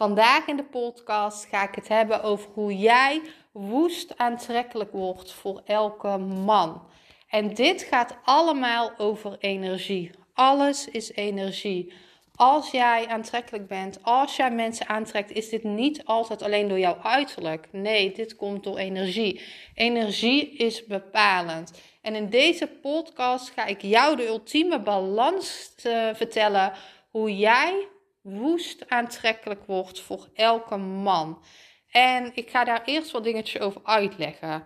Vandaag in de podcast ga ik het hebben over hoe jij woest aantrekkelijk wordt voor elke man. En dit gaat allemaal over energie. Alles is energie. Als jij aantrekkelijk bent, als jij mensen aantrekt, is dit niet altijd alleen door jouw uiterlijk. Nee, dit komt door energie. Energie is bepalend. En in deze podcast ga ik jou de ultieme balans uh, vertellen hoe jij woest aantrekkelijk wordt voor elke man. En ik ga daar eerst wat dingetjes over uitleggen.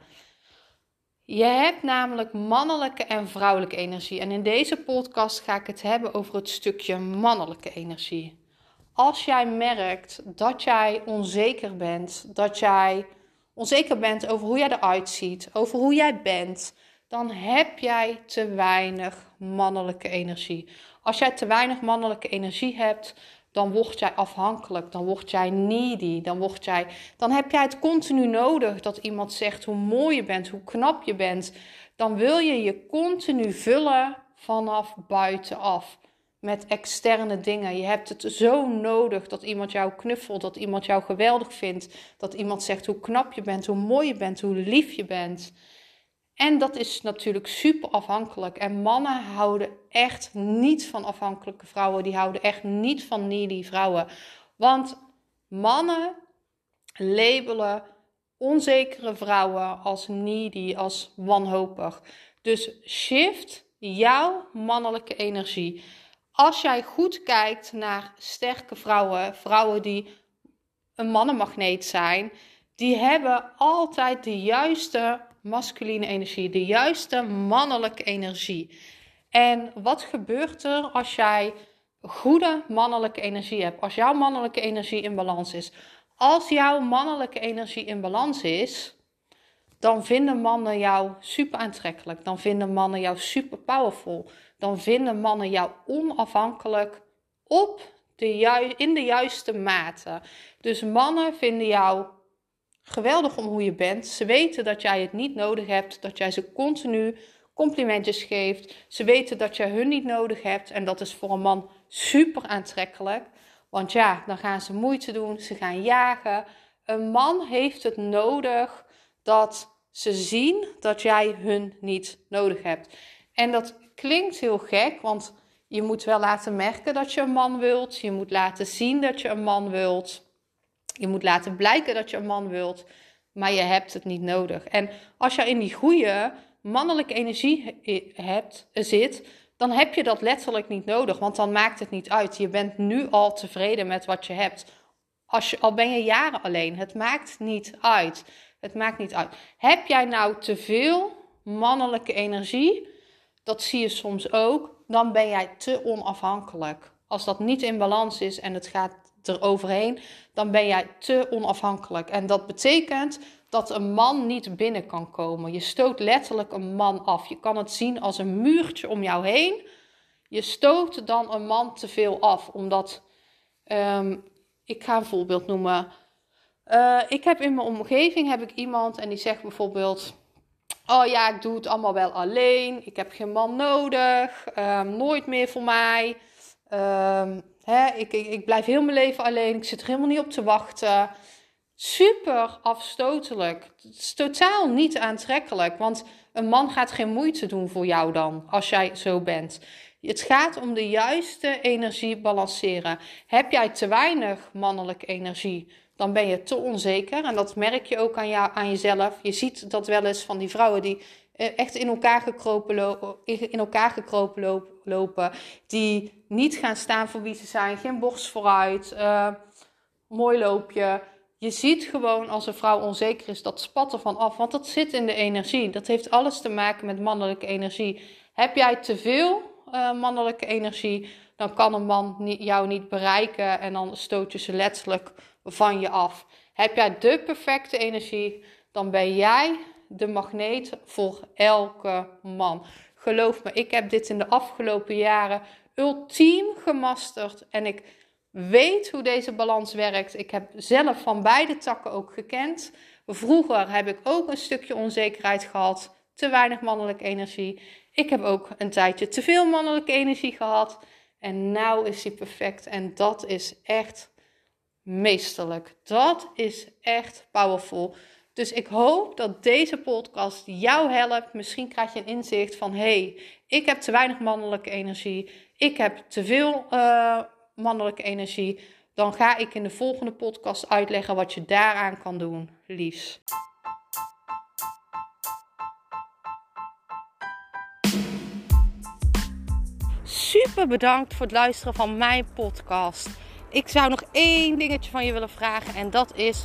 Je hebt namelijk mannelijke en vrouwelijke energie. En in deze podcast ga ik het hebben over het stukje mannelijke energie. Als jij merkt dat jij onzeker bent, dat jij onzeker bent over hoe jij eruit ziet, over hoe jij bent, dan heb jij te weinig mannelijke energie. Als jij te weinig mannelijke energie hebt, dan word jij afhankelijk, dan word jij needy, dan, word jij, dan heb jij het continu nodig dat iemand zegt hoe mooi je bent, hoe knap je bent. Dan wil je je continu vullen vanaf buitenaf met externe dingen. Je hebt het zo nodig dat iemand jou knuffelt, dat iemand jou geweldig vindt, dat iemand zegt hoe knap je bent, hoe mooi je bent, hoe lief je bent. En dat is natuurlijk super afhankelijk. En mannen houden echt niet van afhankelijke vrouwen. Die houden echt niet van needy vrouwen. Want mannen labelen onzekere vrouwen als needy, als wanhopig. Dus shift jouw mannelijke energie. Als jij goed kijkt naar sterke vrouwen, vrouwen die een mannenmagneet zijn, die hebben altijd de juiste masculine energie, de juiste mannelijke energie. En wat gebeurt er als jij goede mannelijke energie hebt? Als jouw mannelijke energie in balans is. Als jouw mannelijke energie in balans is, dan vinden mannen jou super aantrekkelijk. Dan vinden mannen jou super powerful. Dan vinden mannen jou onafhankelijk op de in de juiste mate. Dus mannen vinden jou geweldig om hoe je bent. Ze weten dat jij het niet nodig hebt, dat jij ze continu complimentjes geeft. Ze weten dat jij hun niet nodig hebt en dat is voor een man super aantrekkelijk. Want ja, dan gaan ze moeite doen, ze gaan jagen. Een man heeft het nodig dat ze zien dat jij hun niet nodig hebt. En dat klinkt heel gek, want je moet wel laten merken dat je een man wilt. Je moet laten zien dat je een man wilt. Je moet laten blijken dat je een man wilt, maar je hebt het niet nodig. En als je in die goede mannelijke energie hebt, zit, dan heb je dat letterlijk niet nodig, want dan maakt het niet uit. Je bent nu al tevreden met wat je hebt. Als je, al ben je jaren alleen, het maakt niet uit. Het maakt niet uit. Heb jij nou te veel mannelijke energie? Dat zie je soms ook. Dan ben jij te onafhankelijk. Als dat niet in balans is en het gaat eroverheen, dan ben jij te onafhankelijk. En dat betekent dat een man niet binnen kan komen. Je stoot letterlijk een man af. Je kan het zien als een muurtje om jou heen. Je stoot dan een man te veel af, omdat um, ik ga een voorbeeld noemen. Uh, ik heb in mijn omgeving heb ik iemand en die zegt bijvoorbeeld: Oh ja, ik doe het allemaal wel alleen. Ik heb geen man nodig. Um, nooit meer voor mij. Um, Hè, ik, ik, blijf heel mijn leven alleen. Ik zit er helemaal niet op te wachten. Super afstotelijk. Het is totaal niet aantrekkelijk. Want een man gaat geen moeite doen voor jou dan, als jij zo bent. Het gaat om de juiste energie balanceren. Heb jij te weinig mannelijke energie, dan ben je te onzeker. En dat merk je ook aan, jou, aan jezelf. Je ziet dat wel eens van die vrouwen die echt in elkaar gekropen, lopen, in elkaar gekropen lopen. Die niet gaan staan voor wie ze zijn. Geen borst vooruit. Uh, mooi loopje. Je ziet gewoon als een vrouw onzeker is, dat spat ervan af. Want dat zit in de energie. Dat heeft alles te maken met mannelijke energie. Heb jij te veel uh, mannelijke energie, dan kan een man jou niet bereiken en dan stoot je ze letterlijk van je af. Heb jij de perfecte energie, dan ben jij de magneet voor elke man. Geloof me, ik heb dit in de afgelopen jaren ultiem gemasterd en ik weet hoe deze balans werkt. Ik heb zelf van beide takken ook gekend. Vroeger heb ik ook een stukje onzekerheid gehad, te weinig mannelijke energie. Ik heb ook een tijdje te veel mannelijke energie gehad. En nou is die perfect. En dat is echt meesterlijk. Dat is echt powerful. Dus ik hoop dat deze podcast jou helpt. Misschien krijg je een inzicht van: hey, ik heb te weinig mannelijke energie. Ik heb te veel uh, mannelijke energie. Dan ga ik in de volgende podcast uitleggen wat je daaraan kan doen. Liefs. Super bedankt voor het luisteren van mijn podcast. Ik zou nog één dingetje van je willen vragen en dat is: